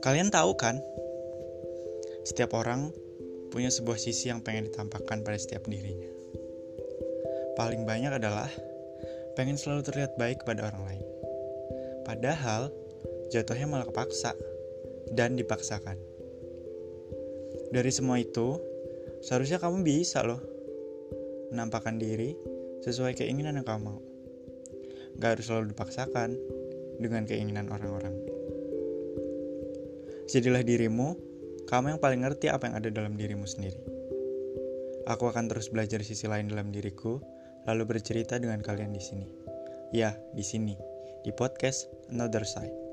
Kalian tahu kan? Setiap orang punya sebuah sisi yang pengen ditampakkan pada setiap dirinya. Paling banyak adalah pengen selalu terlihat baik kepada orang lain. Padahal jatuhnya malah kepaksa dan dipaksakan. Dari semua itu, seharusnya kamu bisa loh menampakkan diri sesuai keinginan yang kamu mau. Gak harus selalu dipaksakan dengan keinginan orang-orang. Jadilah dirimu, kamu yang paling ngerti apa yang ada dalam dirimu sendiri. Aku akan terus belajar sisi lain dalam diriku, lalu bercerita dengan kalian di sini. Ya, di sini, di podcast Another Side.